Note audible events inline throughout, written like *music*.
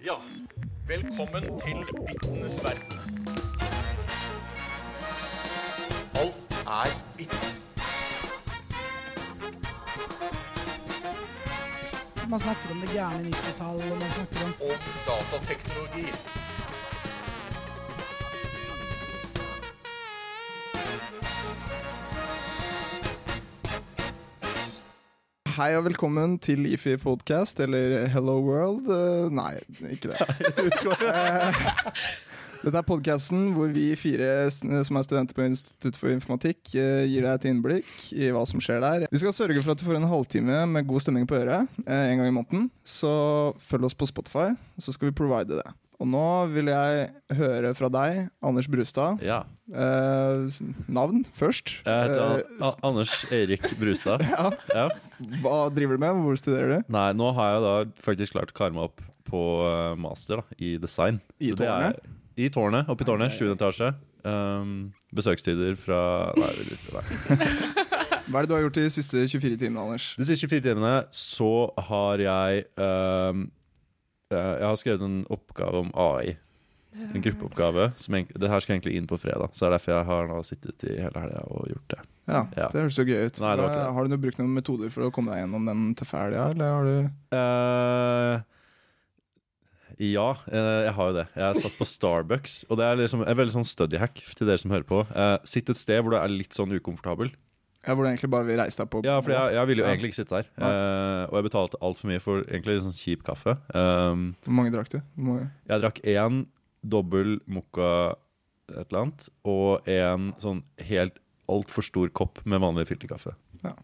Ja, velkommen til bittenes verden. Alt er bitt. Man snakker om det gærne 90-tallet, og man snakker om Og datateknologi. Hei og velkommen til IFI podcast, eller Hello World. Eh, nei, ikke det. *laughs* Eh, Dette er podcasten hvor vi fire som er studenter på Institutt for informatikk, eh, gir deg et innblikk i hva som skjer der. Vi skal sørge for at du får en halvtime med god stemning på øret eh, en gang i måneden. Så følg oss på Spotify, så skal vi provide det. Og nå vil jeg høre fra deg, Anders Brustad. Ja. Eh, navn først. Jeg heter Eh, Anders Eirik Brustad. *laughs* ja. Ja. Hva driver du med? Hvor studerer du? Nei, nå har jeg da faktisk klart å kare meg opp på eh, master da, i design. I Så det er- tårnet? I tårnet. Oppe i tårnet. Sjuende etasje. Um, besøkstider fra Nei, nei. *laughs* Hva er det du har gjort de siste 24 timene, Anders? De siste 24 timene så har jeg um, Jeg har skrevet en oppgave om AI. En gruppeoppgave. Som en, det her skal egentlig inn på fredag, så det er derfor jeg har nå sittet i hele helga og gjort det. Ja, Ja. Det høres jo gøy ut. Nei, det det. Har du noe, brukt noen metoder for å komme deg gjennom den tøffe helga, eller har du uh, ja, eh, jeg har jo det. Jeg er satt på Starbucks. Og det er liksom en veldig sånn study hack til dere som hører på. Eh, sitt et sted hvor du er litt sånn ukomfortabel. Ja, hvor du egentlig bare vil reise deg på? Ja, for jeg, jeg ville jo Ja. egentlig ikke sitte der. Eh, og jeg betalte altfor mye for egentlig sånn kjip kaffe. Um, Hvor mange drakk du? Hvor mange? jeg drakk én dobbel mocca et eller annet, og en sånn helt altfor stor kopp med vanlig filterkaffe. Ja.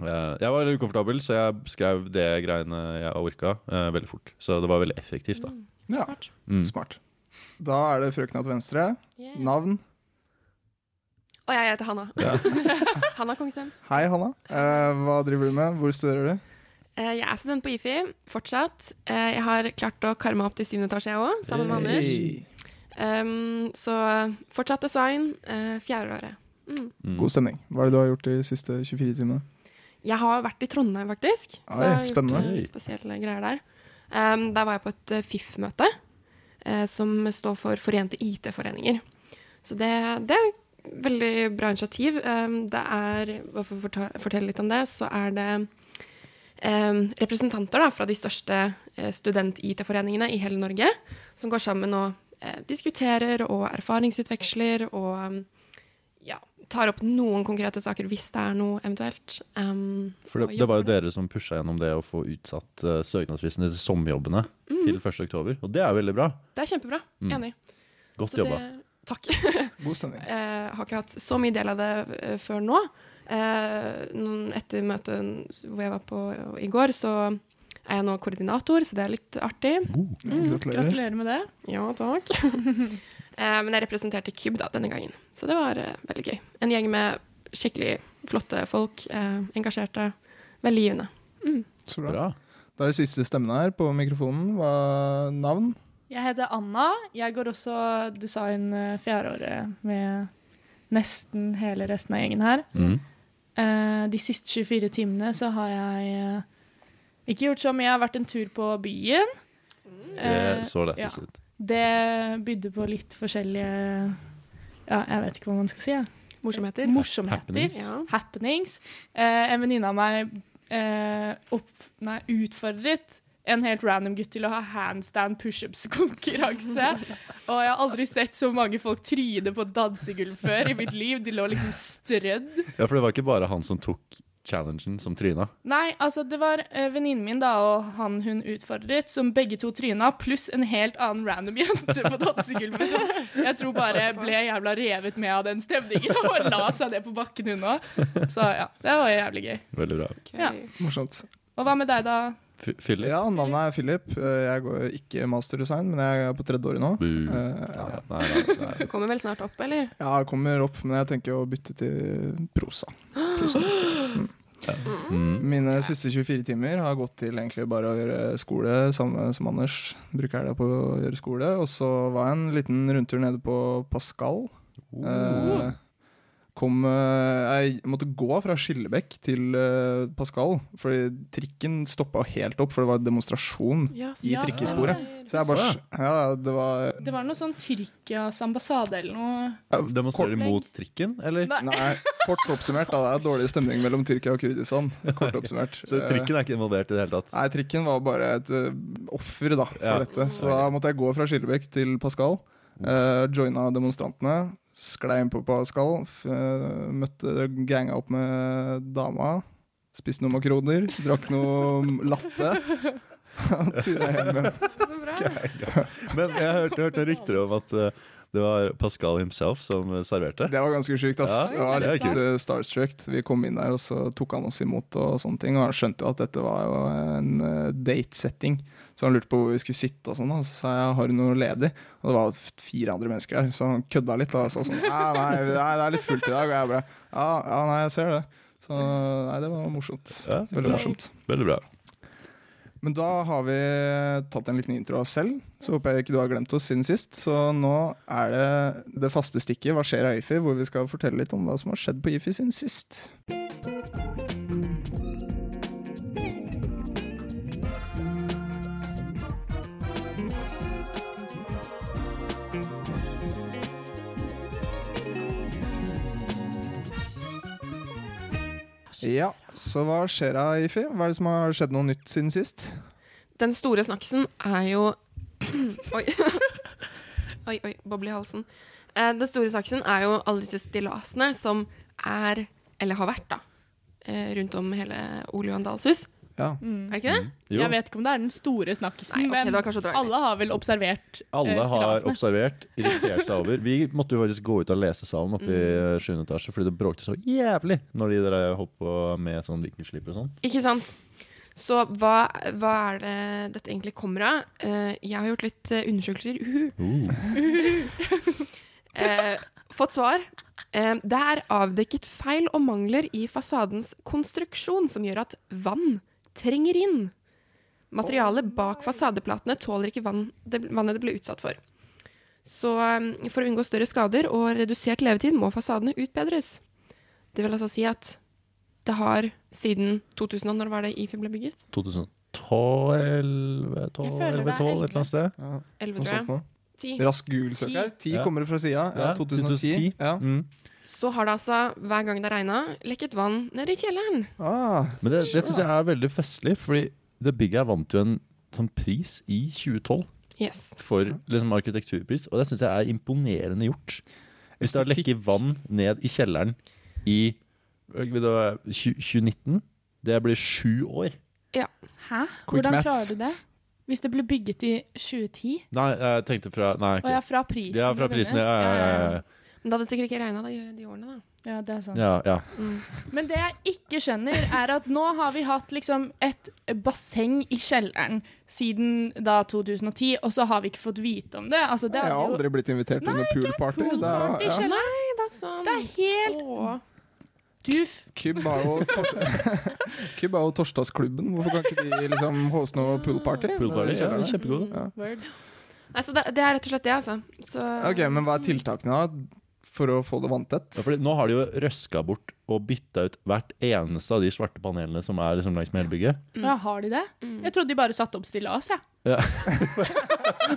Eh, jeg var litt ukomfortabel, så jeg skrev det greiene jeg orka, eh, veldig fort. Så det var veldig effektivt, da. Ja, Mm. smart. Da er det frøkna til venstre. Yeah. Navn? Og jeg heter Hanna. Ja. *laughs* Hanna Kongsheim. Hei, Hanna. Eh, hva driver du med? Hvor studerer du? Eh, Jeg er student på IFI fortsatt. Eh, Jeg har klart å karre meg opp til syvende etasje, jeg òg, sammen med Anders. Hey. Um, så fortsatt design, eh, fjerde året. Mm. Mm. God stemning. Hva er det du har gjort de siste 24 timene? Jeg har vært i Trondheim, faktisk. Oi, Så jeg har gjort eh, spesielle greier der. Um, der var jeg på et FIF-møte, eh, som står for Forente IT-foreninger. Så det, det et veldig bra initiativ. Um, det er, for å fortelle litt om det, så er det um, representanter da, fra de største eh, student-IT-foreningene i hele Norge, som går sammen og eh, diskuterer og erfaringsutveksler og um, ja, tar opp noen konkrete saker hvis det er noe eventuelt. Um, For det, det var jo dere som pusha gjennom det å få utsatt uh, søknadsfristen til sommerjobbene Mm. til 1. oktober. Og det er veldig bra. Det er kjempebra. Mm. Enig. Godt Så jobba. det- Takk. *laughs* God stemning. Jeg har ikke hatt så mye del av det eh, før nå. Eh, etter møtet hvor jeg var på i går, så er jeg nå koordinator, så det er litt artig. Mm, Gratulerer. Gratulerer med det. Ja, takk. *laughs* eh, men jeg representerte KUB da, denne gangen, så det var eh, veldig gøy. En gjeng med skikkelig flotte folk, eh, engasjerte, veldig givende. Mm. Så bra. bra. Da er det siste stemmen her på mikrofonen. Hva Navn? Jeg heter Anna. Jeg går også design eh, fjerdeåret med nesten hele resten av gjengen her. Mm. Eh, de siste 24 timene så har jeg eh, ikke gjort så mye. Jeg har vært en tur på byen. Det Eh, så lættis ja. ut. Det bydde på litt forskjellige Ja, jeg vet ikke hva man skal si. Morsomheter. Morsomheter. Happenings. Ja. Happenings. Eh, en venninne av meg opp, nei, utfordret en helt random gutt til å ha handstand pushups-konkurranse. Og jeg har aldri sett så mange folk tryne på dansegulv før i mitt liv. De lå liksom strødd. Ja, for det var ikke bare han som tok challengen som tryna. Nei, altså det var uh, venninnen min da, og han hun utfordret, som begge to tryna, pluss en helt annen random jente på dansegulvet. Som jeg tror bare ble jævla revet med av den stemningen og la seg ned på bakken, hun òg. Så ja, det var jævlig gøy. Veldig bra. Ok. Ja. Morsomt. Og hva med deg, da? F Philip? Ja, navnet er Philip. Eh, Jeg går ikke masterdesign, men jeg er på tredje året nå. Bu. Eh, Ja, ja. nei, nei, nei. Du kommer vel snart opp, eller? Ja, jeg kommer opp, men jeg tenker å bytte til prosa. prosa neste. Mm. Mm. Mine siste 24 timer har gått til egentlig bare å gjøre skole, samme som Anders. Bruker helga på å gjøre skole. Og så var jeg en liten rundtur nede på Pascal. Eh, kom eh, Jeg måtte gå fra Skillebekk til eh, Pascal, fordi trikken stoppa helt opp, for det var demonstrasjon. yes, I trikkesporet. Så jeg bare Ja, det var Det var noe sånn Tyrkias ambassade eller noe. Demonstrerer mot trikken, eller? Nei. Nei, kort oppsummert, da. Det er dårlig stemning mellom Tyrkia og Kurdistan. Kort oppsummert. *laughs* Så trikken er ikke involvert i det hele tatt? Nei, trikken var bare et uh, offer da, for Ja. dette. Så da måtte jeg gå fra Skillebekk til Pascal. Uh, joina demonstrantene. Sklei inn på Pascal. Eh, møtte ganga opp med dama. Spiste noen makroner. Drakk noe latte. Tura hjem igjen. *laughs* Men jeg hørte, hørt, hørt noen rykter om at eh, det var Pascal himself som serverte. Det var ganske sjukt. ass. Ja, det var litt det starstruck. Vi kom inn der, og så tok han oss imot, og sånne ting. Og han skjønte jo at dette var jo en date-setting. Så han lurte på hvor vi skulle sitte, og sånn. Og så sa jeg har du noe ledig? Og det var fire andre mennesker der, så han kødda litt. Og sa sånn nei, nei, nei, det er litt fullt i dag. Og jeg bare ja, ja, nei, jeg ser det. Så nei, det var morsomt. Ja, Veldig bra. morsomt. Veldig bra. Men da har vi tatt en liten intro av oss selv, så håper jeg ikke du har glemt oss siden sist. Så nå er det det faste stikket Hva skjer av IFI, hvor vi skal fortelle litt om hva som har skjedd på IFI siden sist. Ja, så hva skjer da, IFI? Hva er det som har skjedd noe nytt siden sist? Den store snakkisen er jo *clears throat* Oi. *laughs* oi, oi, boble i halsen. Eh, den store snakkisen er jo alle disse stillasene som er, eller har vært, da, eh, rundt om hele Ole Johan Dalshus. Ja. Mm. Er det ikke det? Mm. Jeg vet ikke om det er den store snakkisen, Nei, ok, men alle har vel observert alle eh, har observert, irritert seg over. Vi måtte jo faktisk gå ut av lesesalen oppe i Mm. 7. etasje fordi det bråkte så jævlig når de der holdt på med sånn vinkelsliper og sånn. Ikke sant? Så hva, hva er det dette egentlig kommer av? Eh, jeg har gjort litt eh, undersøkelser. Uhu. Uh. fått svar. Eh, det er avdekket feil og mangler i fasadens konstruksjon som gjør at vann trenger inn. Materialet bak fasadeplatene tåler ikke vann, det, vannet det ble utsatt for. Så eh, for å unngå større skader og redusert levetid må fasadene utbedres. Det vil altså si at det har siden 2000, og når var det IFI ble bygget? 2012 12, Jeg føler det er 11, 12, et eller annet sted. Ja, 11, tror jeg. 10. Rask Google-søk her. Ti Ja. kommer det fra sida. Ja, Ja, 2010. 2010. Ja. Mm. Så har det altså, hver gang det regna, lekket vann ned i kjelleren. Ah, Men det, det syns jeg er veldig festlig, fordi det bygget her vant jo en sånn pris i 2012 Yes. for liksom arkitekturpris, og det syns jeg er imponerende gjort. Hvis det har lekket vann ned i kjelleren i øh, vil 20- 2019, det blir sju år. Hæ? Quick Hvordan klarer du det? Hvis det ble bygget i 2010? Nei, jeg tenkte fra Nei, Og ja, fra prisen. Ja, fra prisen. Ja, ja, ja. ja. Men det hadde sikkert ikke regna de, de årene, da. Ja, det er sant. ja, ja. Mm. Men det jeg ikke skjønner, er at nå har vi hatt liksom et basseng i kjelleren siden da 2010, og så har vi ikke fått vite om det. Altså, det jeg har aldri jo- blitt invitert til noe poolparty. Det er- poolparty i ja. Nei, det er sant. Det er helt Åh. Kybb har jo *laughs* *laughs* Kybb har jo Torsdagsklubben. Hvorfor kan ikke de liksom hoste noe poolparty? Poolparty, ja, kjempegod. Ja. Word. Nei, så det, det er rett og slett det, altså. Så, Ok, Men hva er tiltakene da for å få det vanntett? Ja, nå har de jo røska bort og bytta ut hvert eneste av de svarte panelene som er liksom langs med hele bygget. Mm. Ja, har de det? Mm. Jeg trodde de bare satte opp stillas, jeg. *laughs*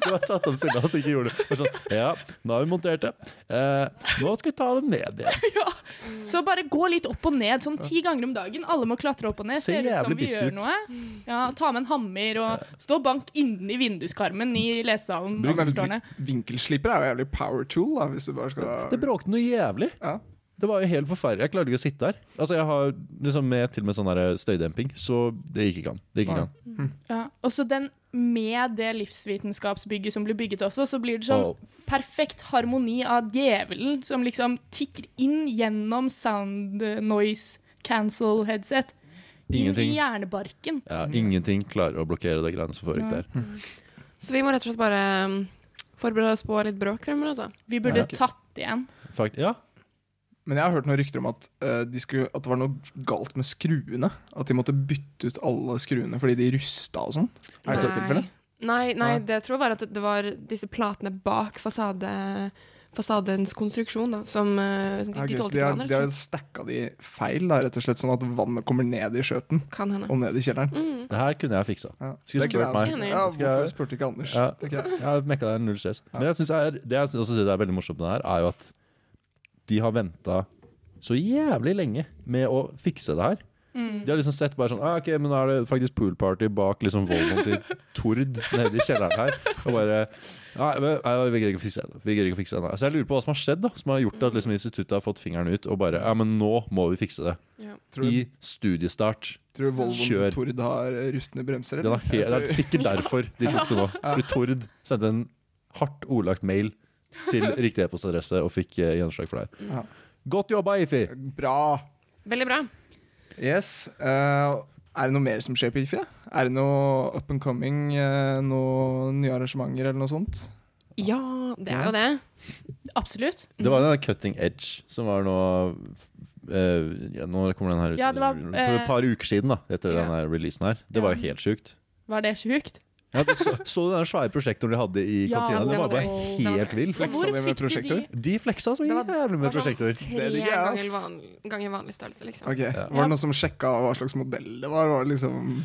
Du har satt opp stillas og ikke gjorde det. Sånn, ja, nå har vi montert det. Eh, nå skal vi ta det ned igjen. Så bare gå litt opp og ned, sånn ti ganger om dagen. Alle må klatre opp og ned. Ser Ser ut som jævlig vi biss gjør ut. noe. Ja, ta med en hammer og stå og bank inni vinduskarmen i lesesalen. Vinkelsliper er jo jævlig power tool, da, hvis du bare skal Det bråkte noe jævlig. Ja. Det var jo helt forferdelig. Jeg klarte ikke å sitte der. Altså Jeg har liksom med til og med sånn der støydemping, så det gikk ikke an. Det gikk ikke an. Ja. Og så den med det livsvitenskapsbygget som blir bygget også, så blir det sånn oh. perfekt harmoni av djevelen som liksom tikker inn gjennom sound noise cancel headset. Inn Ingenting. i hjernebarken. ja, ingenting klarer å blokkere det greiene som foregikk der. så vi må rett og slett bare um, forberede oss på litt bråk fremover, altså. Vi burde Ja. tatt igjen. Fakt, ja. Men jeg har hørt noen rykter om at, uh, de skulle, at det var noe galt med skruene. At de måtte bytte ut alle skruene fordi de rusta og sånn. Er det så tilfellet? Nei, nei, det jeg tror var at det var disse platene bak fasade, fasadens konstruksjon, da, som uh, de, Ja, ok, de har, de har stacka de feil, da, rett og slett, sånn at vannet kommer ned i skjøten kan hende. og ned i kjelleren. Mm. Det her kunne jeg fiksa. Ja. Skulle spurt meg. Ja, hvorfor spurte ikke Anders? Ja. jeg. Jeg har mekka det null stress. Men jeg synes er, det jeg også synes er veldig morsomt med det her, er jo at de har venta så jævlig lenge med å fikse det her. Mm. De har liksom sett bare sånn ah, Ok, men da er det faktisk poolparty bak liksom Volvoen til Tord nede i kjelleren her. Og bare Nei, vi gidder ikke å fikse det. Vi gidder ikke å fikse det. Så jeg lurer på hva som har skjedd, da Som har gjort at liksom instituttet har fått fingeren ut og bare Ja, men nå må vi fikse det. Ja. Tror, du, I studiestart. tror du Volvoen Kjør. til Tord har rustne bremser? Det, er det er sikkert derfor de tok det nå. *laughs* Fordi Tord sendte en hardt ordlagt mail til riktig e-postadresse og fikk eh, gjennomslag for det. Ja. Godt jobba, Ifi! Bra! Veldig bra. Yes. eh, er det noe mer som skjer på IFI? Er det noe up and coming, eh, noen nye arrangementer eller noe sånt? Ja, det er jo det. Absolutt. Det var den der Cutting Edge som var nå eh, ja, Nå kommer den her ut Ja, det var, for eh, et par uker siden, da etter ja. den her releasen her. Det var jo helt sjukt. Var det sjukt? Ja, så, så du den svære prosjektoren de hadde i Ja, kantina? det var bare helt vill. Fleksa de med prosjektor? de- De fleksa så jævlig med Det var prosjektor. Tre ganger, vanlig, van, ganger vanlig størrelse, liksom. Okay. Ja. Var det noen som sjekka hva slags modell det var? var det liksom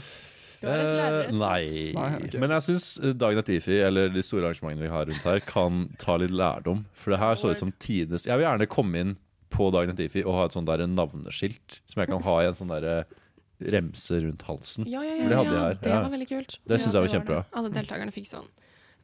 Eh, nei. Nei, okay. Men jeg syns Dagen etter IFI, eller de store arrangementene vi har rundt her, kan ta litt lærdom. For det her så ut som tidenes Jeg vil gjerne komme inn på Dagen etter IFI og ha et sånt der navneskilt som jeg kan ha i en sånn der remse rundt halsen. Ja, ja, For det hadde ja, jeg her, det ja. var veldig kult. Det syns Ja, jeg var kjempebra. Alle deltakerne fikk sånn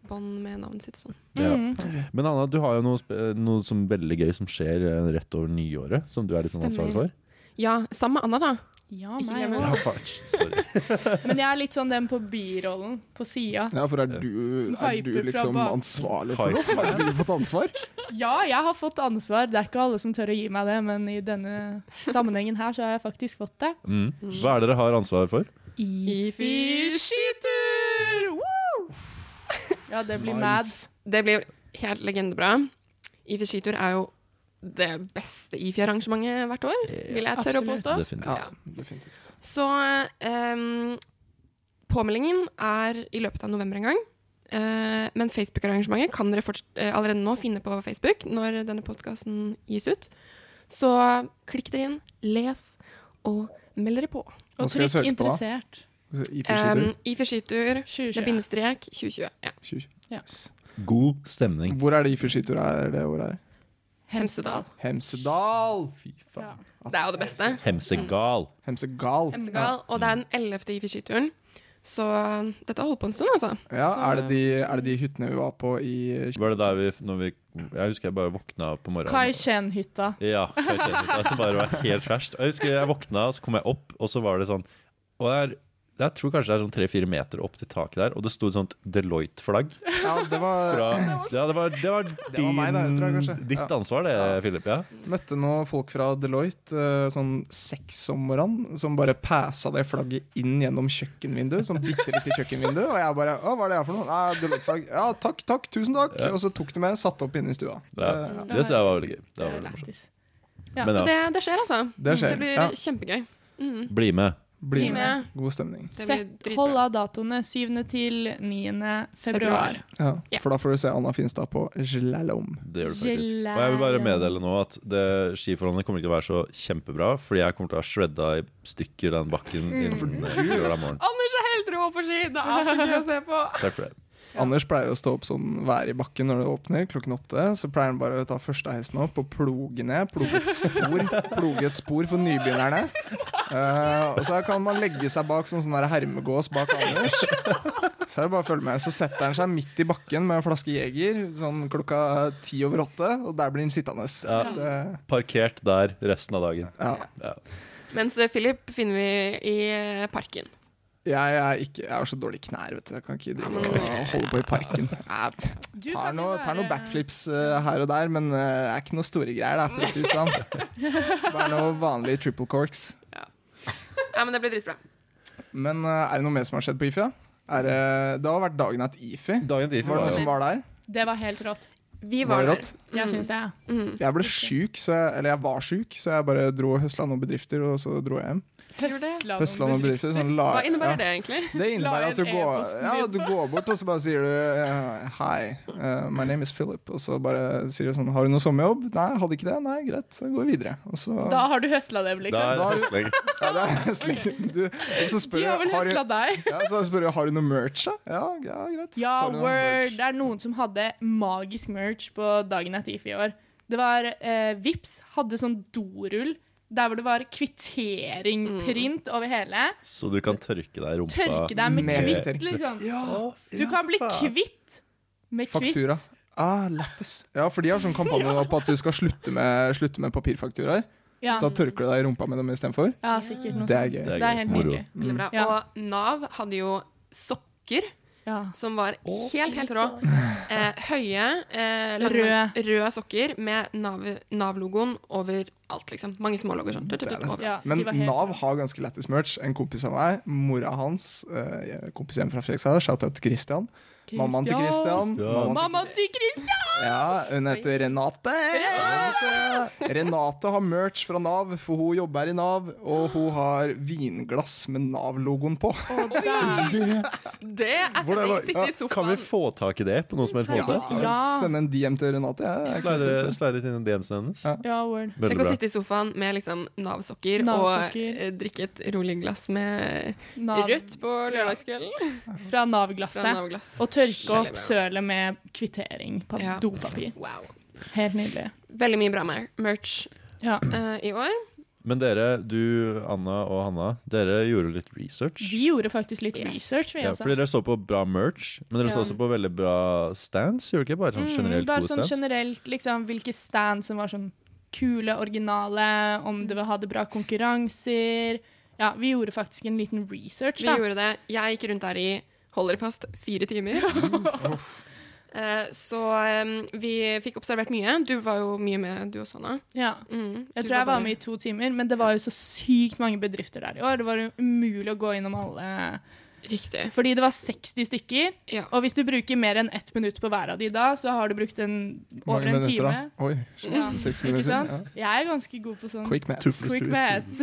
bånd med navnet sitt sånn. Ja. Mm. Men Anna, du har jo noe, noe som veldig gøy som skjer eh, rett over nyåret, som du er litt sånn ansvarlig for. Ja, sammen med Anna, da. Ja, Ikke meg glem òg. Ja, sorry. *laughs* Men jeg er litt sånn den på birollen på sida. Ja, for er du, Som er du fra liksom bak. ansvarlig for noe? Har du fått ansvar? Ja, jeg har fått ansvar. Det er ikke alle som tør å gi meg det, men i denne sammenhengen her så har jeg faktisk fått det. Mm. Hva er det dere har ansvaret for? Ifi skitur! Woo! Ja, det blir mad. Det blir helt legendebra. IFI skitur er jo det beste IFI-arrangementet hvert år, vil jeg tørre å påstå. Definitivt. Ja, definitivt. Så um, påmeldingen er i løpet av november en gang. Uh, men Facebook-arrangementet kan dere eh, allerede nå finne på Facebook når denne podkasten gis ut. Så klikk dere inn, les og meld dere på. Og trykk interessert. IFI-skitur. Um, med bindestrek 2020. Ja. 2020. Yes. God stemning. Hvor er det IFI skitur er det året her? Hemsedal. Hemsedal! Fy faen. Ja. Det er jo det beste. Hemsegal. Hemsegal. Hemsegal Og det er den ellevte IFI-skituren. Så dette har holdt på en stund, altså. Ja, er det, de, er det de hyttene vi var på i Var det der vi, når vi Jeg husker jeg bare våkna på morgenen. Kai Chen-hytta. Ja, Kai Chen-hytta, som bare var helt trashed. Jeg husker jeg våkna, og så kom jeg opp, og så var det sånn Og jeg, jeg tror kanskje det er sånn tre-fire meter opp til taket der, og det sto et sånt Deloitte-flagg. Ja, det var Fra, *laughs* ja, det var, det var, det var meg da, jeg ditt Ja. ansvar, det, Ja. Philip. Ja. Møtte noen folk fra Deloitte eh, sånn seks om morgenen, som bare passa det flagget inn gjennom kjøkkenvinduet. Sånn bitte litt i kjøkkenvinduet. Og jeg bare Å, hva er det her for noe? Nei, Deloitte-flagg. Ja, takk, takk, tusen takk. Ja. Og så tok de med, satte opp inne i stua. Ja. Eh, Det jeg var veldig gøy. Det Det var veldig morsomt. Ja, Men Så det, det skjer, altså. Det skjer, Det blir ja. kjempegøy. Mm. bli med. Bli med. med. God stemning. Sett, hold av datoene 7. til 9. februar. Ja. For da får du se Anna Finstad på slalåm. Det gjør du faktisk. Og jeg vil bare meddele nå at det, skiforholdene kommer ikke til å være så kjempebra, fordi jeg kommer til å ha shredda i stykker den bakken innen den lørdag morgen. Anders er helt rå på ski! Det er så gøy å se på. Takk for det. Anders pleier å stå opp sånn vær i bakken når det åpner, klokken åtte. Så pleier han bare å ta første heisen opp og ploge ned. Ploge et spor, ploge et spor for nybegynnerne. Uh, og så kan man legge seg bak som sånn hermegås bak Anders. Så er det bare å følge med. Så setter han seg midt i bakken med en flaske Jeger sånn klokka ti over åtte, og der blir han sittende. Ja. Det, Parkert der resten av dagen. ja. Ja. Mens eh, Philip finner vi i eh, parken. Jeg, er ikke, jeg har så dårlige knær, vet du. Jeg kan ikke drive og holde på i parken. *laughs* Jeg Du tar noen noe, backflips eh, her og der, men eh, det er ikke noe store greier, da, for å si det sånn. *laughs* Bare noe vanlige triple corks. Ja, men det blir dritbra. Men eh, er det noe mer som har skjedd på IFI? Er, det- det har vært dagen at IFI. Dagen til Var det noen som var der? Det var helt rått. Vi Var var der. rått? Jeg syns det. Mm. Jeg ble sjuk, jeg, eller jeg var sjuk, så jeg bare dro og høsla noen bedrifter, og så dro jeg hjem. Høstland noen bedrifter, sånn Hva innebærer ja. det egentlig? Det innebærer at du en går, ja, du går bort, og så bare sier du eh, Hei, eh, my name is Philip. Og så bare sier du sånn Har du noe sommerjobb? Nei, hadde ikke det. Nei, greit. Så går vi videre. Og så Da har du høsla Da liksom. er det høstling. *laughs* ja, det er slik, du, og så spør De har vel har høsla deg? *laughs* ja, så spør du har du noe merch. da? Ja, ja, greit. Ja, du word. Det er noen som hadde magisk merch på dagen etter IFI i år. Det var eh, Vips hadde sånn dorull der hvor det var kvittering-print over hele. Så du kan tørke deg i rumpa. Tørke deg med Med kvitt, liksom. liksom. Du kan bli kvitt med kvitt. Faktura. Ah, lættis. Ja, for de har sånn kampanje *laughs* ja. på at du skal slutte med, slutte med papirfakturaer. Ja. Så da tørker du deg i rumpa med dem istedenfor. ja, sikkert noe Det er gøy. Det er Det er helt Moro. nydelig. Ja. Og Nav hadde jo sokker Ja. som var helt, helt rå. Eh, høye, eh, lange- Rød. røde sokker med Nav- Nav-logoen over alt, liksom. Mange smålogoer sånn. Tut, tut, tut. Ja, Men Nav har ganske lættis merch. En kompis av meg, mora hans, eh, kompis hjemme fra Fredrikstad, shout-out Christian. Mammaen til Christian. Mammaen til Christian! Ja, hun heter Renate. Renate. Renate har merch fra Nav, for hun jobber i Nav. Og hun har vinglass med Nav-logoen på. Det er sånn det var- stemning. Sitte Kan vi få tak i det på noen som helst måte? Ja. Send en DM til Renate. Er Slide, litt inn i DM-en hennes. Ja. Ja, word. Tenk å sitte i sofaen med liksom Nav-sokker og eh, drikke et rolig glass med Nav, rødt på lørdagskvelden. fra Nav-glasset. Nav-glass. Og tørke opp sølet med kvittering på Ja. dopapir. Wow. Helt nydelig. Veldig mye bra mer merch Ja. uh, i år. Men dere, du, Anna og Hanna, dere gjorde litt research. Vi gjorde faktisk litt Yes. research, vi Ja, også. fordi dere så på bra merch, men dere så også på veldig bra stands. Gjorde ikke bare sånn Mm, generelt bare gode sånn stands? generelt, liksom, hvilke stands som var sånn kule, originale, om det hadde bra konkurranser. Ja, vi gjorde faktisk en liten research, da. Vi gjorde det. Jeg gikk rundt der i holder fast fire timer. *laughs* *laughs* Eh, så um, vi fikk observert mye. Du var jo mye med, du også, Anna. Ja. Mm, Jeg tror jeg var med i to timer, men det var jo så sykt mange bedrifter der i år. Det var jo umulig å gå innom alle. Riktig. Fordi det var 60 stykker, Ja. og hvis du bruker mer enn ett minutt på hver av de da, så har du brukt en, over Mange en minutter, da. time. Oi, Ja. 60 Ikke minutter. sant? Ja. Jeg er ganske god på sånn Quick maths. Two quick maths.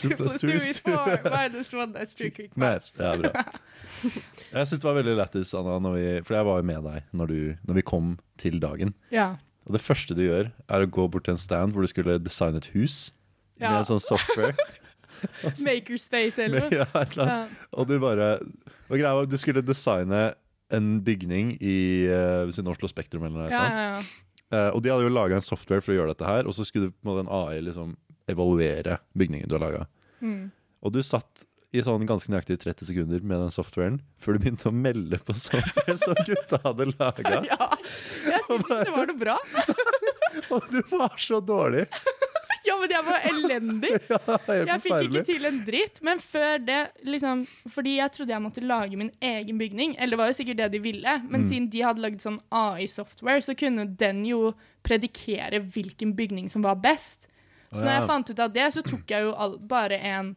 Two plus two is four. Minus one, that's three quick maths. Ja, bra. *laughs* Jeg syns det var veldig lættis, Anna, når vi, for jeg var jo med deg når, du, når vi kom til dagen. Ja. Og det første du gjør, er å gå bort til en stand hvor du skulle designe et hus. Med en sånn software. *laughs* *laughs* Makerspace eller noe. ja, et eller annet. Og du bare Og greia var at du skulle designe en bygning i uh, ved siden av Oslo Spektrum eller noe. Ja, ja, ja. Uh, og de hadde jo laga en software for å gjøre dette her, og så skulle du på en måte en AI liksom evaluere bygningen du har laga. Mm. Og du satt i sånn ganske nøyaktig 30 sekunder med den softwaren før du begynte å melde på software som *laughs* gutta hadde laga. ja. Jeg syntes ikke det var noe bra. *laughs* Og du var så dårlig! Men jeg var elendig. *laughs* Jeg fikk ikke til en dritt, men før det liksom Fordi jeg trodde jeg måtte lage min egen bygning, eller det var jo sikkert det de ville, men Mm. siden de hadde lagd sånn AI-software, så kunne den jo predikere hvilken bygning som var best. Så når jeg fant ut av det, så tok jeg jo all, bare en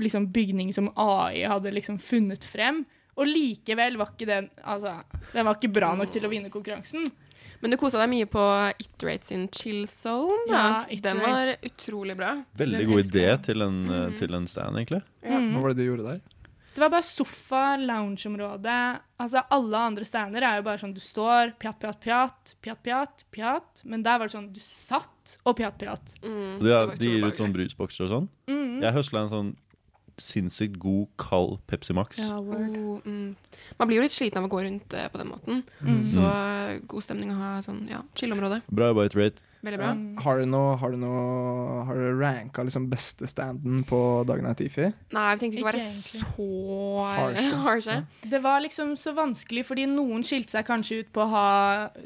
liksom, bygning som AI hadde liksom funnet frem. Og likevel var ikke den Altså, den var ikke bra nok til å vinne konkurransen. Men du kosa deg mye på Iterate sin chill zone. Ja, Den var utrolig bra. Veldig god idé til en, eh, til en stand, egentlig. Mm. Hva var det du gjorde der? Det var bare sofa, loungeområde. Altså, alle andre stander er jo bare sånn du står, pjatt, pjatt, pjatt, pjatt, pjatt, pjatt. Men der var det sånn du satt og pjatt, pjatt. Mm, de, gir ut sånn brusbokser og sånn. Mm. Jeg høsla en sånn sinnssykt god, kald Pepsi Max. Ja, word. Oh, mm. Man blir jo litt sliten av å gå rundt eh, på den måten. Mm. Så eh, god stemning å ha sånn, ja, chill-område. Bra jobba, Iterate. Veldig bra. Mm. Har du noe, har du noe Har du ranka liksom beste standen på dagen er Tifi? Nei, vi tenkte ikke å være egentlig. så Harshe. *laughs* Ja. Det var liksom så vanskelig, fordi noen skilte seg kanskje ut på å ha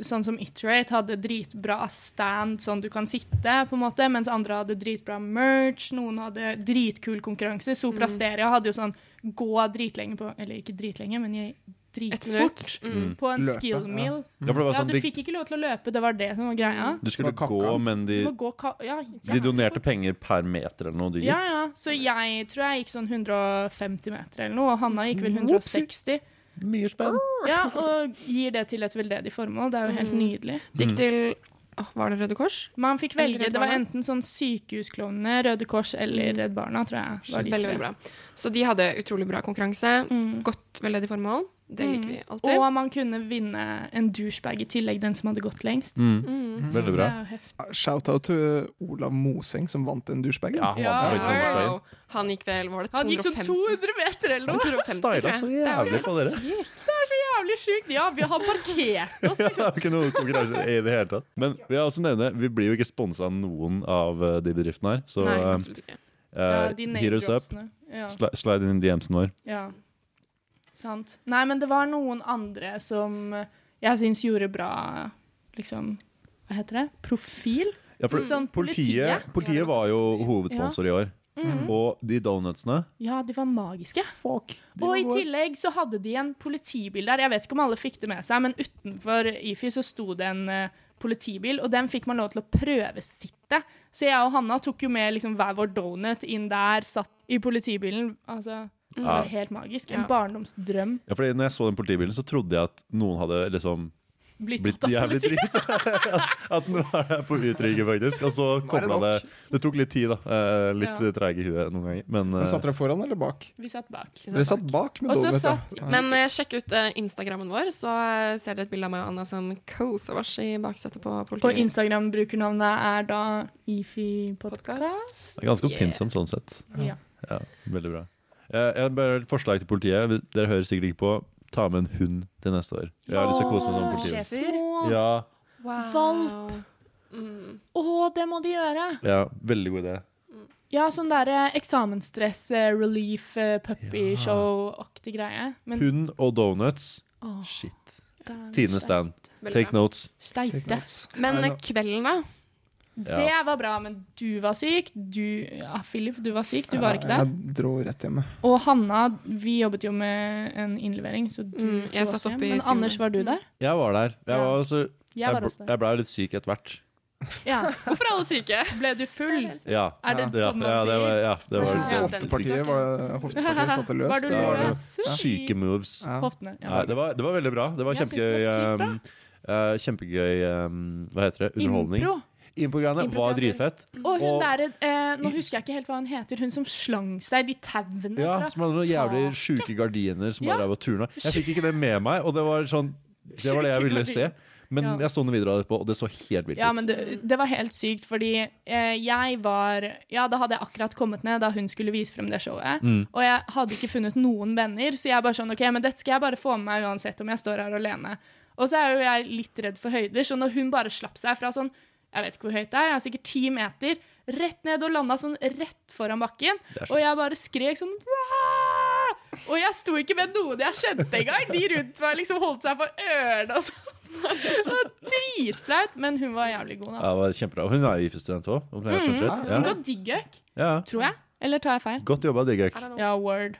Sånn som Iterate hadde dritbra stand, sånn du kan sitte, på en måte, mens andre hadde dritbra merch. Noen hadde dritkul konkurranse. Sopra Steria hadde jo sånn gå dritlenge på Eller ikke dritlenge, men i Ett dritfort minutt. Mm. på en Løpe, skill meal. Ja, Ja, sånn, Ja, du fikk ikke lov til å løpe, det var det som var greia. du skulle gå, men de, gå ka ja, de donerte fort. penger per meter eller noe du gikk. Ja, ja. Så jeg tror jeg gikk sånn 150 meter eller noe, og Hanna gikk vel Whoopsie. 160. Mye spenn. Ja, og gir det til et veldedig formål. Det er jo helt Mm. nydelig. Gikk til Var det Røde Kors? Man fikk velge. Det var enten sånn Sykehusklovnene, Røde Kors eller Mm. Redd Barna, tror jeg. Var de Veldig, veldig bra. Så de hadde utrolig bra konkurranse. Mm. Godt veldedig formål. Det liker vi alltid. Og man kunne vinne en douchebag i tillegg, den som hadde gått lengst. Mm. Mm. Veldig bra. er. Shout-out til Olav Moseng, som vant den douchebagen. Ja, han vant ja. den Wow. Han gikk vel var det Han gikk sånn 200 meter eller noe! 250, Styla så jævlig på dere. *laughs* Det er så jævlig sjukt! Ja, vi har parkert oss, liksom. det er ikke noe konkurranse i det hele tatt. Men vi har også nevne, vi blir jo ikke sponsa av noen av eh, de bedriftene her. Så Nei, eh, absolutt ikke. Ja, eh, de us up. Ja. Slide inn i DMs-en vår. ja. Sant. Nei, men det var noen andre som jeg syns gjorde bra liksom Hva heter det? Profil? Ja, for Sånn politiet, politiet. politiet var jo hovedsponsor i år. Mhm. Og de donutsene Ja, de var magiske. Fuck. De Og i var i tillegg så hadde de en politibil der. Jeg vet ikke om alle fikk det med seg, men utenfor IFI så sto det en uh, politibil, og den fikk man lov til å prøvesitte. Så jeg og Hanna tok jo med liksom hver vår donut inn der, satt i politibilen. Altså, det var helt magisk. En Ja. barndomsdrøm. Ja, fordi når jeg så den politibilen, så trodde jeg at noen hadde liksom Blitt, blitt jævlig politi. drit. *laughs* at nå er jeg på utrygge, faktisk. Og så er det det. Det tok litt tid, da. Eh, litt Ja. treig i huet noen ganger. Men, Men eh, Satt dere foran eller bak? Vi satt bak. Dere satt bak med Og så donut, ja. satt Men uh, sjekk ut uh, Instagrammen vår, så uh, ser dere et bilde av meg og Anna som koser oss i baksetet på politiet. Og. Instagram-brukernavnet er da IFI Podcast. det er ganske Yeah. sånn sett. Ja. Ja, veldig bra. Eh, Jeg har bare et forslag til politiet. Dere hører sikkert ikke på. Ta med en hund til neste år. Jeg har lyst til å kose meg med politiet. Ja, Wow. Valp. Mm. Å, det må de gjøre! ja, veldig god idé. Ja, sånn derre eksamensstress, eh, relief, eh, puppy Ja. show-aktig greie. Men Hund og donuts. åh, Shit. det er stand. Veldig Take bra. notes. Steite. Men eh, kvelden, da? Ja. Det var bra, men du var syk. Du Ja, Philip, du var syk. Du var ikke der. Jeg dro rett hjemme. Og Hanna, vi jobbet jo med en innlevering, så du Mm, jeg satt oppe hjem. i Men Anders, var du der? Jeg var der. Jeg, var også, Jeg var jeg, ble jo litt syk etter hvert. *laughs* Ja. Hvorfor er alle syke? Ble du full? Ja. Er det ja, sånn man ja, det var, ja, det var, Ja, Hoftepartiet var hoftepartiet satte løst. Var du det var løs? syke moves. Ja. Hoftene. Ja. Det, var, det var veldig bra. Det var kjempegøy. det var um, uh, kjempegøy um, Hva heter det? Underholdning. Impro. Impro-greiene var dritfett. Og hun derre eh, Nå husker jeg ikke helt hva hun heter. Hun som slang seg de tauene Ja, fra som hadde noen jævlig sjuke gardiner som Ja. bare var turna. Jeg fikk ikke det med meg, og det var sånn Det var det jeg ville se. Men Ja. jeg så noen videoer etterpå, og det så helt vilt Ja, men det, det var helt sykt, fordi eh, jeg var Ja, da hadde jeg akkurat kommet ned da hun skulle vise frem det showet. Mm. Og jeg hadde ikke funnet noen venner, så jeg bare sånn OK, men dette skal jeg bare få med meg uansett om jeg står her alene. Og så er jo jeg litt redd for høyder, så når hun bare slapp seg fra sånn Jeg vet ikke hvor høyt det er, jeg er sikkert ti meter, rett ned og landa sånn rett foran bakken, og jeg bare skrek sånn «Wah!» Og jeg sto ikke med noen jeg kjente engang. De rundt meg liksom holdt seg for ørene og sånn. Det var dritflaut, men hun var jævlig god, da. Ja, det var kjempebra. Hun er IFE-student òg, Hun Mm. Hun Ja. ga diggøk, Ja. tror jeg. Eller tar jeg feil? Godt jobba, know. Ja, word.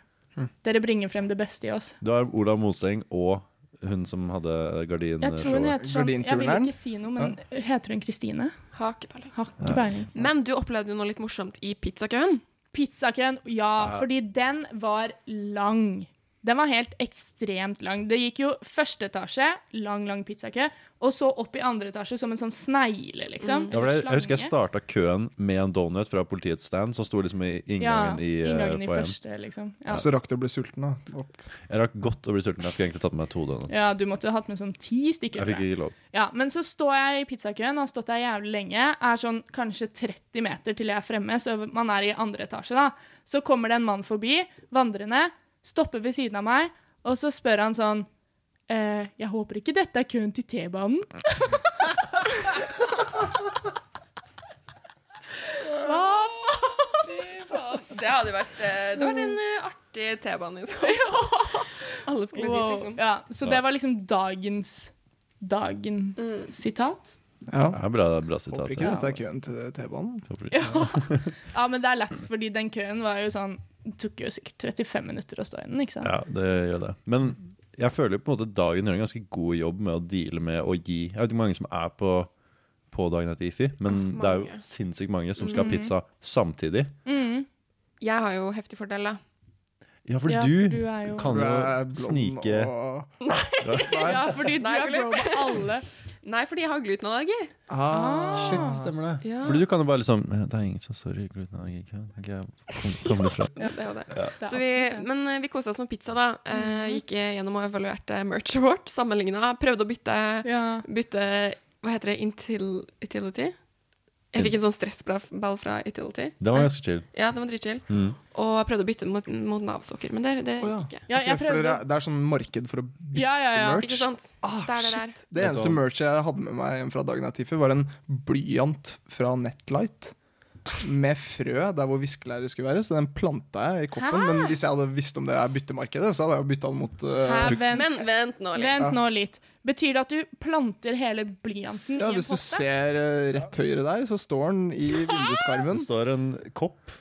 Dere bringer frem det beste i oss. Det var Olav Moseng og hun som hadde Jeg tror hun heter sånn Jeg vil ikke si noe, men heter hun Kristine? Har ikke. Men du opplevde jo noe litt morsomt i pizzakøen. Pizzakøen, ja, Ja. fordi den var lang. Den var helt ekstremt lang. Det gikk jo første etasje, lang, lang pizzakø, og så opp i andre etasje som en sånn snegle, liksom. Ja, jeg, jeg husker jeg starta køen med en donut fra politiets stand, som sto liksom i inngangen i uh, inngangen i foajeen. første, liksom. Ja. Så rakk du å bli sulten, da. Opp. Jeg rakk godt å bli sulten. Jeg skulle egentlig tatt med meg to donuts. ja, du måtte ha hatt med sånn ti stykker. Jeg fikk ikke lov. Ja, men så står jeg i pizzakøen og har stått der jævlig lenge. Er sånn kanskje 30 meter til jeg er fremme, så man er i andre etasje, da. Så kommer det en mann forbi, vandrende, stopper ved siden av meg, og så spør han sånn eh, Jeg håper ikke dette er køen til T-banen? *laughs* Hva faen? Det hadde vært eh, Det var en eh, artig T-bane i så fall. Alle skulle dit, liksom. Ja, så det var liksom dagens Dagen-sitat. Ja. Det er bra, bra sitat. Håper ikke dette er køen til T-banen. Ja. *laughs* ja, men det er lett, fordi den køen var jo sånn Det tok jo sikkert 35 minutter å stå i den, ikke sant? Ja, det gjør det. Men jeg føler på en måte dagen gjør en ganske god jobb med å deale med å gi Jeg vet ikke hvor mange som er på, på dagen etter IFI, men Ah, det er jo mange. sinnssykt mange som skal ha pizza samtidig. Mm. Jeg har jo heftig fordel, da. Ja, for Ja, du, for du jo kan jo snike og- *laughs* Ja, fordi du Nei, er blond med alle. Nei, fordi jeg har glutenallergi. Ah, Shit, stemmer det. Ja. Fordi du kan jo bare liksom Det er ingen som sorry, glutenallergi. Kan ikke jeg kom- komme fra? *laughs* Ja, det var det. Det Så vi, men eh, vi kosa oss med pizza, da. Eh, gikk gjennom og evaluerte merchet vårt. Sammenligna. Prøvde å bytte, ja. bytte Hva heter det? Intil, Itility? Jeg fikk en sånn stressball fra Utility. Det var ganske chill. Ja, det var dritchill. Mm. Og jeg prøvde å bytte mot, mot Nav-sokker, men det, det ja. gikk ikke. ja, jeg prøvde dere- Det er sånn marked for å bytte Ja, ja, ja. merch. Ikke sant? Ah, Det er det der. Det Det eneste merch jeg hadde med meg hjem fra dagen etter Tiffy, var en blyant fra Netlight. Med frø der hvor viskelæret skulle være, så den planta jeg i koppen. Hæ? Men hvis jeg hadde visst om det er byttemarkedet, så hadde jeg jo bytta den mot uh, Hæ, vent, Men vent nå litt. vent nå litt. Betyr det at du planter hele blyanten Ja, i en Hvis du ser eh, rett høyre der, så står den i *laughs* vinduskarmen. Det står en kopp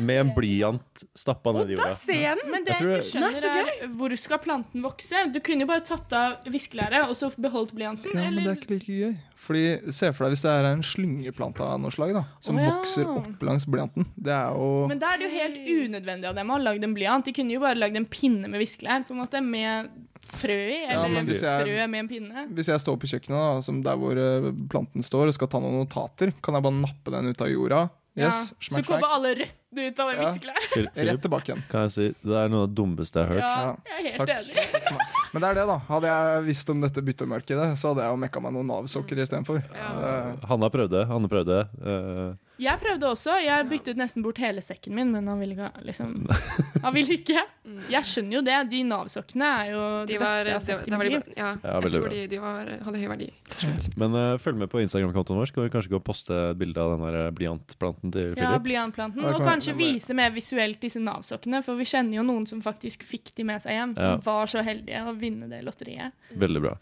med en blyant stappa ned i Da jorda. ser jeg den! Men det Jeg jeg, ikke skjønner, Nei, er hvor skal planten vokse? Du kunne jo bare tatt av viskelæret og så beholdt blyanten. Ja, men det er ikke like gøy. Fordi Se for deg hvis det er en slyngeplante av noe slag, da, som oh, ja. vokser opp langs blyanten. Det er jo Men da er det jo helt unødvendig av dem å ha lagd en blyant. De kunne jo bare lagd en pinne med viskelær på en måte, med frø i. Eller ja, hvis jeg- frø med en pinne. Hvis jeg står på kjøkkenet, da, som der hvor eh, planten står, og skal ta noen notater, kan jeg bare nappe den ut av jorda. Yes, ja. Så kommer alle rett ut av det Ja. *laughs* Rett tilbake igjen. kan jeg si Det er noe av det dummeste jeg har hørt. Ja, jeg er helt Takk. enig. Men det er det, da. Hadde jeg visst om dette byttemarkedet, så hadde jeg jo mekka meg noen Nav-sokker istedenfor. Ja. Det- Hanna prøvde. Hanne prøvde. eh, Jeg prøvde også. Jeg byttet nesten bort hele sekken min, men han ville ikke. Liksom. *laughs* Han ville ikke. Jeg skjønner jo det. De Nav-sokkene er jo De det var, beste jeg har sett i mitt liv. ja, Ja, jeg tror de, de var, hadde høy verdi. Men uh, følg med på Instagram-kontoen vår. Skal vi kanskje gå og poste bilde av den der blyantplanten til Philip? Ja, blyantplanten. Og kanskje vise mer visuelt disse Nav-sokkene, for vi kjenner jo noen som faktisk fikk de med seg hjem. Som Ja. var så heldige å vinne det lotteriet. Veldig bra.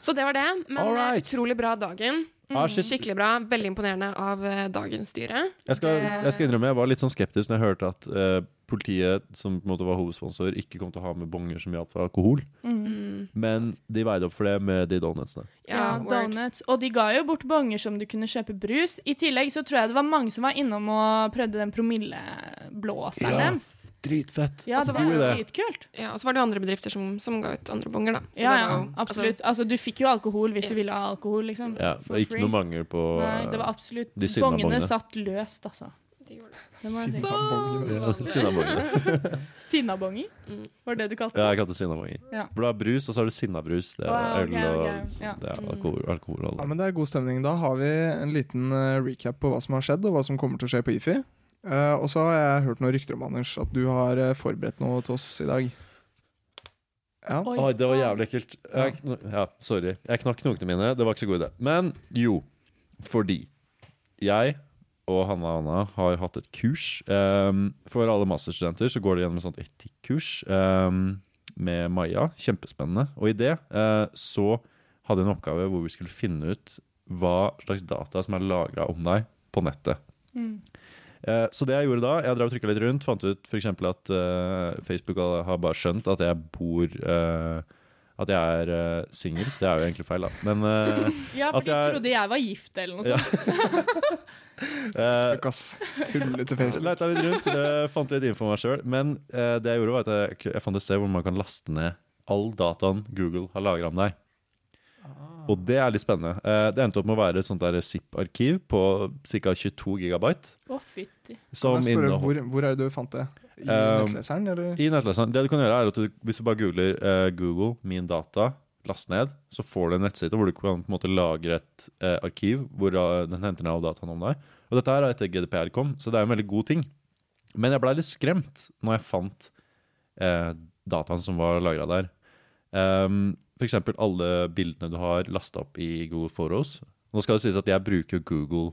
Så det var det. Men eh, right. utrolig bra dagen. Ah. Skikkelig bra. Veldig imponerende av eh, dagens styre. Jeg skal, jeg skal innrømme, jeg var litt sånn skeptisk når jeg hørte at eh, politiet, som på en måte var hovedsponsor, ikke kom til å ha med bonger som hjalp for alkohol. Mm. Men de veide opp for det med de donutsene. Ja, donuts. Og de ga jo bort bonger som du kunne kjøpe brus. I tillegg så tror jeg det var mange som var innom og prøvde den promilleblåseren Ja. deres. Dritfett. Ja, Altså, det var dritkult. Ja, og så var det jo andre bedrifter som, som ga ut andre bonger, da. Så Ja, det ja, var jo- absolutt. Altså, du fikk jo alkohol hvis du ville ha alkohol, liksom. Ja, det var ikke noe mangel på Nei, det var absolutt de Bongene bongene. satt løst, altså. Altså, de gjorde det. Det? *laughs* Mm. Var det du kalte Ja, jeg kalte det sinnabonger. Ja. For du har brus, og så har du sinnabrus. Det er øl og ja. det er alkohol. alkohol Ja, men Det er god stemning. Da har vi en liten eh, recap på hva som har skjedd, og hva som kommer til å skje på IFI. Uh, og så har jeg hørt noen rykter om Anders, at du har eh, forberedt noe til oss i dag. Ja. Oi. Oi, det var jævlig ekkelt. Jeg, ja, sorry. Jeg knakk knokene mine. Det var ikke så god idé. Men jo, fordi jeg og Hanna og Anna har hatt et kurs. Um, for alle masterstudenter så går det gjennom et sånt etikkurs um, med Maja. Kjempespennende. Og i det uh, så hadde jeg en oppgave hvor vi skulle finne ut hva slags data som er lagra om deg på nettet. Mm. Eh, Så det jeg gjorde da, jeg drev og trykka litt rundt, fant ut f.eks. at uh, Facebook har- bare skjønt at jeg bor eh, At jeg er uh, singel. Det er jo egentlig feil, da. Men uh, *laughs* Ja, for de jeg- trodde jeg var gift eller noe sånt. eh, *laughs* *laughs* Spøk, ass. Tullete Facebook. Leita litt rundt, uh, fant litt info om meg sjøl. Men uh, det jeg gjorde, var at jeg, jeg fant et sted hvor man kan laste ned all dataen Google har lagra om deg. Og det er litt spennende. Eh, det endte opp med å være et sånt der ZIP-arkiv på ca. 22 gigabyte. Å, fytti. Som Kan jeg spørre, hvor, hvor er det du fant det? I Um, nettleseren, eller? I nettleseren. Det du kan gjøre er at du, Hvis du bare googler uh, Google min data, last ned, så får du en nettside hvor du kan på en måte lagre et uh, arkiv hvor uh, den henter ned all dataen om deg. Og dette her er etter GDPR kom, så det er en veldig god ting. Men jeg blei litt skremt når jeg fant eh, dataen som var lagra der. Um, eksempel alle bildene du har lasta opp i Google Photos. Nå skal det sies at jeg bruker Google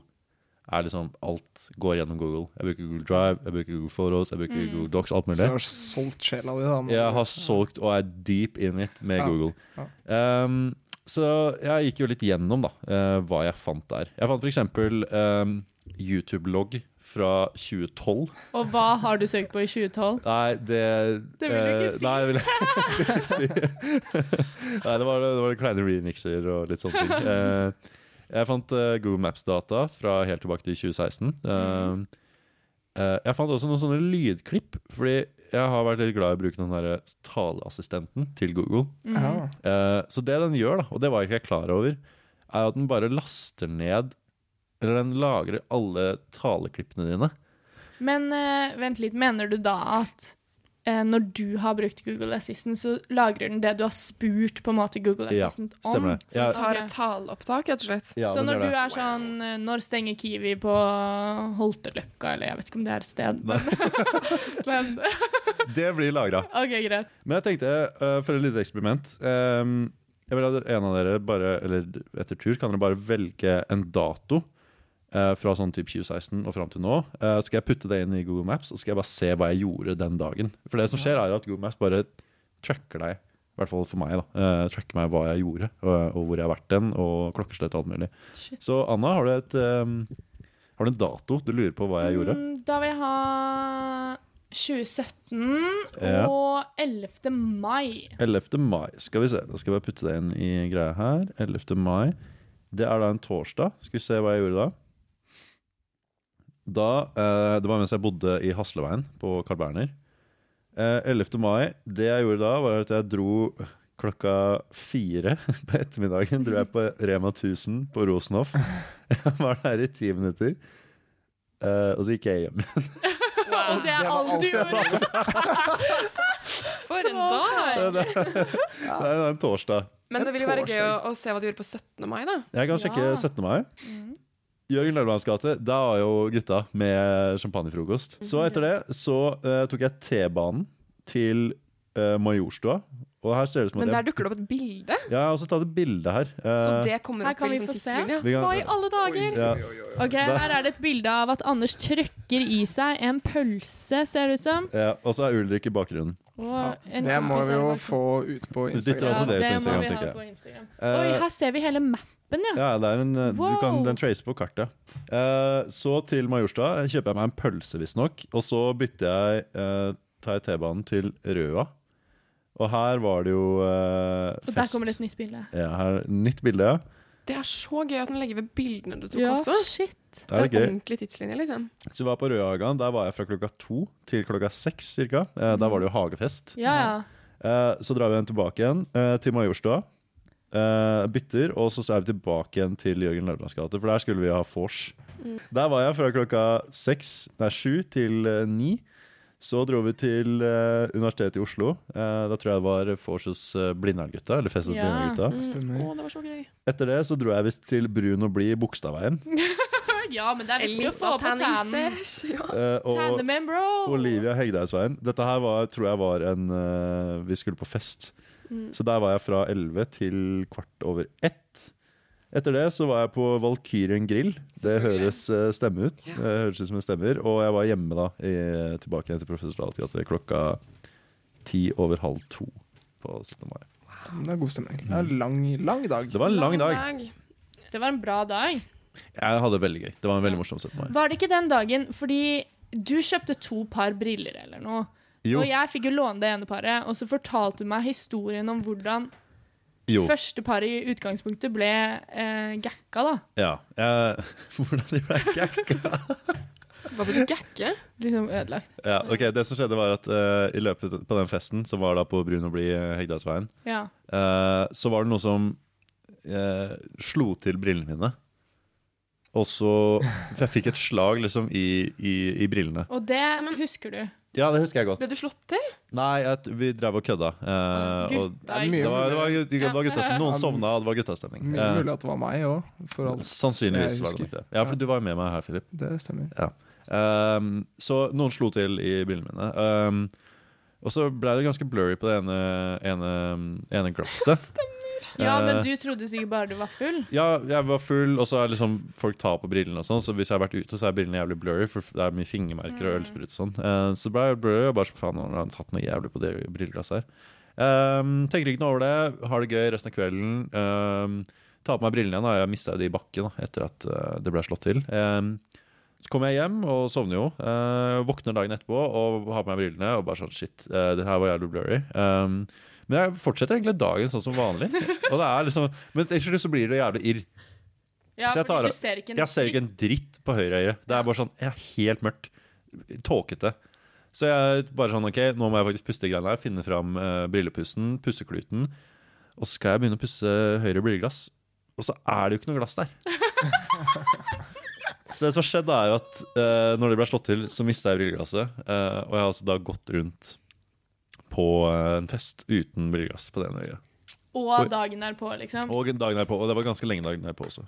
er liksom Alt går gjennom Google. Jeg bruker Google Drive, jeg bruker Google Photos, jeg bruker Google Docs, alt mulig. Så du har solgt sjela di, da? Jeg har solgt og er deep in it med Ja, Google. ja. Um, så jeg gikk jo litt gjennom da, uh, hva jeg fant der. Jeg fant f.eks. Um, YouTube-logg fra 2012. Og hva har du søkt på i 2012? Nei, det Det vil du ikke eh, si. Nei, *laughs* det vil jeg ikke si. nei, det var, det var kleine remixer og litt sånne ting. Eh, jeg fant eh, Google Maps-data fra helt tilbake til 2016. Mm. Eh, Eh, jeg fant også noen sånne lydklipp, fordi jeg har vært litt glad i å bruke den der taleassistenten til Google. Mhm. Ja. Eh, så det den gjør, da, og det var ikke jeg klar over, er at den bare laster ned Eller den lagrer alle taleklippene dine. Men uh, vent litt, mener du da at uh, når du har brukt Google Assistant, så lagrer den det du har spurt på en måte Google Ja, Assistant om? stemmer det. Så Ja. tar et taleopptak, rett og slett. Ja, så når du er sånn eh, Når stenger Kiwi på Holterløkka, eller jeg vet ikke om det er et sted. Men *laughs* *laughs* Det blir lagra. OK, greit. Men jeg tenkte, uh, for et lite eksperiment um, Jeg vil at en av dere bare, eller etter tur, kan dere bare velge en dato fra sånn typ 2016 og fram til nå. Eh, skal jeg putte det inn i Google Maps, og skal jeg bare se hva jeg gjorde den dagen. For det som skjer, er at Google Maps bare tracker deg. I hvert fall for meg, da. Eh, tracker meg hva jeg gjorde, og, og hvor jeg har vært den, og klokkeslett og alt mulig. Shit. Så Anna, har du, et, um, har du en dato du lurer på hva jeg gjorde? Mm, Da vil jeg ha 2017 Ja. og 11. mai. 11. mai. Skal vi se, da skal jeg bare putte det inn i greia her. 11. mai. Det er da en torsdag. Skal vi se hva jeg gjorde da. Da, eh, Det var mens jeg bodde i Hasleveien på Carl Berner. Eh, 11. mai. Det jeg gjorde da, var at jeg dro klokka fire *laughs* på ettermiddagen. Dro jeg på Rema 1000 på Rosenhoff. *laughs* Jeg var der i ti minutter. Eh, og så gikk jeg hjem. igjen. *laughs* Og det er alt du gjorde! For en dag! det er en torsdag. Men det vil jo være gøy å, å se hva du gjorde på 17. mai, da. Jeg kan sjekke Ja. 17. mai. Mm. Jørgen Løvlands gate, da var jo gutta med champagnefrokost. Så etter det så uh, tok jeg T-banen til uh, Majorstua. Og her ser det ut som at Men der dukker det opp et bilde, ja, jeg har også tatt et bilde her. så Eh, det kommer Her opp kan i vi liksom få se. tidslinja. Vi kan- Hva i alle dager? ja, Ok, Her er det et bilde av at Anders trøkker i seg en pølse, ser det ut som. ja, og så er Ulrik i bakgrunnen. Ja, Det må vi jo få ut på Instagram. Ja, det på må vi ha på Instagram. Oi, her ser vi hele mappen, ja. Ja, det er en, wow. du kan den trace på kartet. Eh, så til Majorstua kjøper jeg meg en pølse, visstnok. Og så bytter jeg eh, tar jeg T-banen til Røa. Og her var det jo eh, Og der kommer det et nytt bilde. Ja, her, nytt bilde, ja. Det er så gøy at den legger ved bildene du tok Ja, også. shit. Det er Det er ordentlig tidslinje, liksom. Så vi var på Rødhagan. Der var jeg fra klokka to til klokka seks cirka. Eh, der var det jo hagefest. Ja, ja. Eh, så drar vi den tilbake igjen eh, til Majorstua. Eh, bytter, og så er vi tilbake igjen til Jørgen Løvlands gate, for der skulle vi ha vors. Mm. Der var jeg fra klokka seks, nei sju til uh, ni. Så dro vi til uh, Universitetet i Oslo. Eh, da tror jeg det var vors hos uh, Blindern-gutta. Eller fest hos Ja. Blindern-gutta. Mm. Oh, det var så gøy. Etter det så dro jeg visst til Brun og blid Bogstadveien. *laughs* ja, men det er viktig å få på tannen. *laughs* Ja. Og! Olivia Hegdehaugsveien. Dette her var, tror jeg var en Vi skulle på fest. Mm. Så der var jeg fra 11 til kvart over ett. Etter det så var jeg på Valkyrien grill. Det høres eh, stemme ut. Ja. Det høres ut som en stemmer. Og jeg var hjemme da, i, tilbake igjen til Professor Dahls klokka ti over halv to på 17. mai. Det er god stemning. Det er en lang, lang dag. Det var en lang dag. Det var en bra dag. Jeg hadde det veldig gøy. Det var en veldig morsom 17. mai. Var det ikke den dagen fordi du kjøpte to par briller eller noe? Jo. Og jeg fikk jo låne det ene paret, og så fortalte hun meg historien om hvordan jo. første paret i utgangspunktet ble eh, gakka, da. Ja. Eh, *laughs* hvordan de ble gakka? Hva betyr gakke? Liksom ødelagt. Ja, ok, Det som skjedde, var at eh, i løpet på den festen, som var da på Brunobli Hegdalsveien, eh, Ja. Eh, så var det noe som eh, slo til brillene mine. Og så For jeg fikk et slag liksom i, i, i brillene. Og det husker du. Ja, det husker jeg godt. Ble du slått til? Nei, jeg, vi drev og kødda. eh, og det var, det var, det var guttastemning. Noen sovna, og det var guttastemning. Mye Eh, mulig at det var meg òg, sannsynligvis jeg var det nok det. Ja, for du var jo med meg her, Philip. Det stemmer. Um, så noen slo til i brillene mine. Um, og så ble det ganske blurry på det ene, ene, ene *laughs* glasset. Ja, Eh, men du trodde sikkert bare du var full. Ja, jeg var full, og så er liksom folk tar på brillene og sånn, så hvis jeg har vært ute, så er brillene jævlig blurry, for det er mye fingermerker og ølsprut og sånn. Så så ble jeg blurry, og bare så faen, nå har han tatt noe jævlig på det brilleglasset her. Um, tenker ikke noe over det, har det gøy resten av kvelden. Um, tar på meg brillene igjen, da. Jeg mista de i bakken da, etter at eh, det ble slått til. Um, så kommer jeg hjem og sovner jo. Uh, våkner dagen etterpå og har på meg brillene og bare sånn shit, uh, det her var jævlig blurry. Um, men jeg fortsetter egentlig dagen sånn som vanlig. Og det er liksom, men til slutt så blir det jævlig irr. Ja, Så jeg tar- ser Jeg ser ikke en dritt på høyre øye. Det er bare sånn, jeg er helt mørkt. tåkete. Så jeg bare sånn, ok, nå må jeg faktisk puste greiene her, finne fram uh, brillepussen, pussekluten. Og så skal jeg begynne å pusse høyre brilleglass, og så er det jo ikke noe glass der. *laughs* så det som har skjedd, er jo at uh, når det ble slått til, så mista jeg brilleglasset. Uh, og jeg har altså da gått rundt på eh, en fest uten brilleglass på det ene øyet. Og Oi. dagen derpå, liksom. Og dagen derpå, og det var ganske lenge dagen derpå også.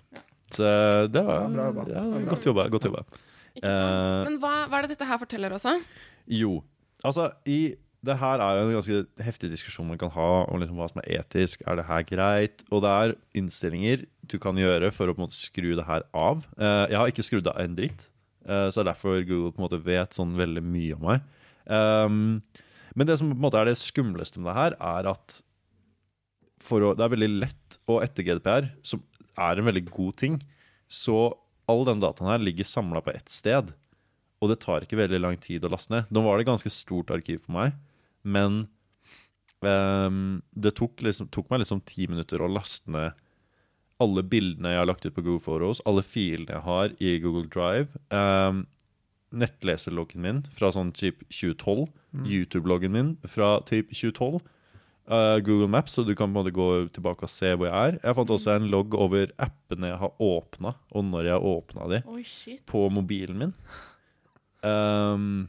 Så det var Ja, bra. Ja, Ja, godt jobba. Godt jobba. Ikke sant? Eh, Men hva, hva er det dette her forteller oss? da? Jo. Altså, i, det her er en ganske heftig diskusjon man kan ha om liksom hva som er etisk. Er det her greit? Og det er innstillinger du kan gjøre for å på en måte skru det her av. Eh, jeg har ikke skrudd av en dritt, eh, så det er derfor Google på en måte vet sånn veldig mye om meg. Men det som på en måte er det skumleste med det her, er at å, det er veldig lett å etter GDPR, som er en veldig god ting, så all den dataen her ligger samla på ett sted. Og det tar ikke veldig lang tid å laste ned. Nå var det et ganske stort arkiv på meg, men um, det tok, liksom, tok meg liksom ti minutter å laste ned alle bildene jeg har lagt ut på Google Photos, alle filene jeg har i Google Drive, um, nettleserloggen min fra sånn typ 2012, YouTube-loggen min fra typ 2012, uh, Google Maps, så du kan på en måte gå tilbake og se hvor jeg er. Jeg fant også en logg over appene jeg har åpna, og når jeg åpna de oh, shit. på mobilen min. Um,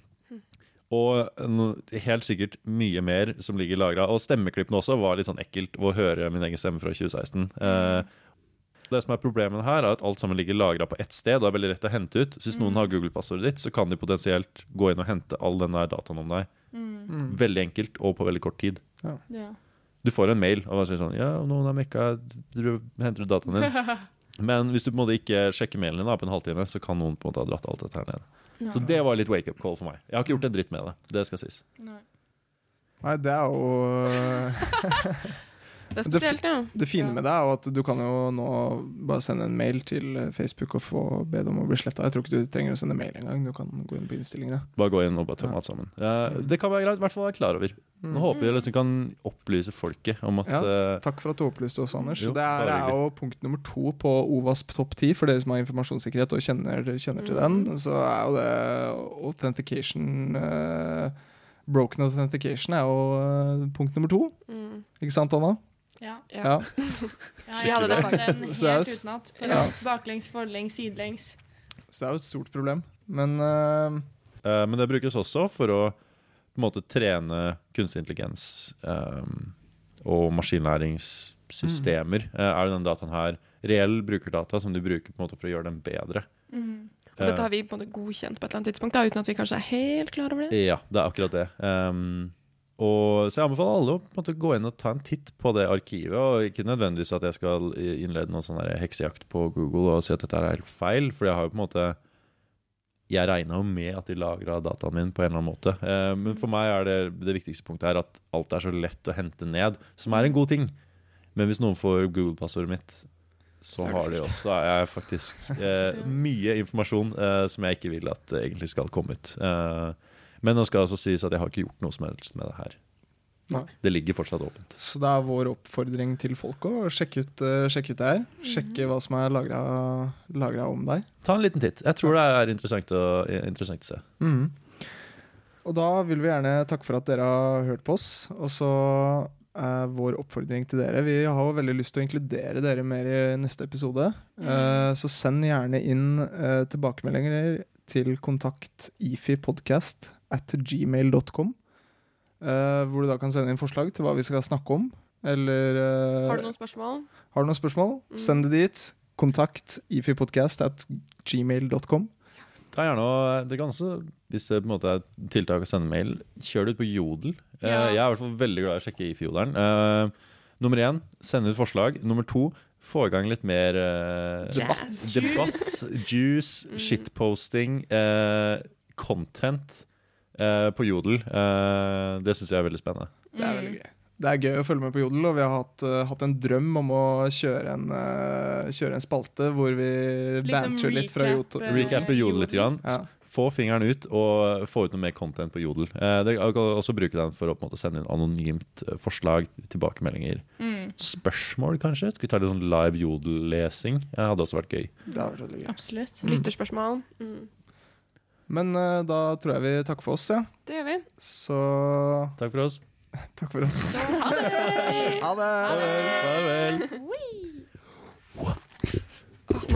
og no, helt sikkert mye mer som ligger lagra. Og stemmeklippene også var litt sånn ekkelt å høre min egen stemme fra 2016. Eh, det som er Problemet her er at alt sammen ligger lagra på ett sted og er veldig lett å hente ut. Så hvis noen har Google-passordet ditt, så kan de potensielt gå inn og hente all den der dataen om deg. Mm. Veldig enkelt og på veldig kort tid. Ja. Du får en mail og sier sånn Ja, noen har mekka du Henter du dataen din? *laughs* Men hvis du på en måte ikke sjekker mailen din da, på en halvtime, så kan noen på en måte ha dratt alt dette her ned. Ja. Så det var litt wake-up call for meg. Jeg har ikke gjort en dritt med det. Det skal sies. Nei. Nei, det er jo *laughs* Det er spesielt, ja. Det fine Ja. med det er jo at du kan jo nå bare sende en mail til Facebook og få be dem om å bli sletta. Jeg tror ikke du trenger å sende mail engang. Du kan gå inn på innstillingene. Bare gå inn og bare tømme alt sammen. Ja, det kan være greit, i hvert fall være klar over. Nå håper vi at du kan opplyse folket om at Ja. eh, Takk for at du opplyste oss, Anders. Jo, det er, er jo punkt nummer to på OVASP topp ti for dere som har informasjonssikkerhet og kjenner, kjenner til den. Så er jo det authentication uh, Broken authentication er jo uh, punkt nummer to. Mm. Ikke sant, Anna? Ja. Ja. Ja. *laughs* Ja, hadde det jeg hadde det er helt s- utenat. På Ja. baklengs, forlengs, sidelengs. Så det er jo et stort problem. Men uh... Uh, Men det brukes også for å på en måte trene kunstig intelligens um, og maskinlæringssystemer. Eh, er jo den dataen her reell brukerdata som du bruker på en måte for å gjøre den bedre? Mm. Og dette har vi på en måte godkjent på et eller annet tidspunkt, da, uten at vi kanskje er helt klar over det. Ja, det er akkurat det. Um, og, så jeg anbefaler alle å på en måte, gå inn og ta en titt på det arkivet. Og ikke nødvendigvis at jeg skal innlede noen sånn heksejakt på Google og si at dette er helt feil, for jeg har jo på en måte Jeg regna jo med at de lagra dataen min på en eller annen måte. Eh, men for meg er det det viktigste punktet her at alt er så lett å hente ned, som er en god ting. Men hvis noen får Google-passordet mitt, så Så har de også er jeg faktisk eh, *laughs* mye informasjon eh, som jeg ikke vil at egentlig skal komme ut. Eh, men nå skal altså også sies at jeg har ikke gjort noe som helst med det her. Nei. Det ligger fortsatt åpent. Så det er vår oppfordring til folk å sjekke ut, eh, sjekke ut det her. Sjekke hva som er lagra om deg. Ta en liten titt. Jeg tror det er interessant å, interessant å se. Mm. Og da vil vi gjerne takke for at dere har hørt på oss. Og så er vår oppfordring til dere Vi har jo veldig lyst til å inkludere dere mer i neste episode. Eh, så send gjerne inn eh, tilbakemeldinger til kontakt ifipodcast at gmail.com. Uh, hvor du da kan sende inn forslag til hva vi skal snakke om. Eller uh, Har du noen spørsmål? har du noen spørsmål? Mm. Send det dit. Kontakt ifipodcast at gmail.com. Ta gjerne og Det kan også, hvis det på en måte er tiltak å sende mail, kjør det ut på Jodel. Uh, Ja. jeg er i hvert fall veldig glad i å sjekke IF-jodelen. Uh, nummer én, send ut forslag. Nummer to, få i gang litt mer eh, Jazz. debatt, juice, Mm. shitposting, eh, content eh, på Jodel. Eh, det syns jeg er veldig spennende. Det er veldig gøy. Det er gøy å følge med på Jodel, og vi har hatt, eh, hatt en drøm om å kjøre en, eh, kjøre en spalte hvor vi Liksom banter litt fra Jodel. eh, Recappe Jodel litt. Grann. Ja. Få fingeren ut og få ut noe mer content på Jodel. Eh, det, jeg kan også bruke den for å på en måte sende inn anonymt eh, forslag, tilbakemeldinger. Mm, Spørsmål, kanskje? Skal vi ta litt sånn live Jodel-lesing? Det hadde også vært gøy. Det hadde vært gøy. absolutt. Lytterspørsmål? Mm. Men uh, da tror jeg vi takker for oss, ja. Det gjør vi. Så Takk for oss. *laughs* takk for oss. Ha det! Ha det! Ha det. Ha det. Ha jeg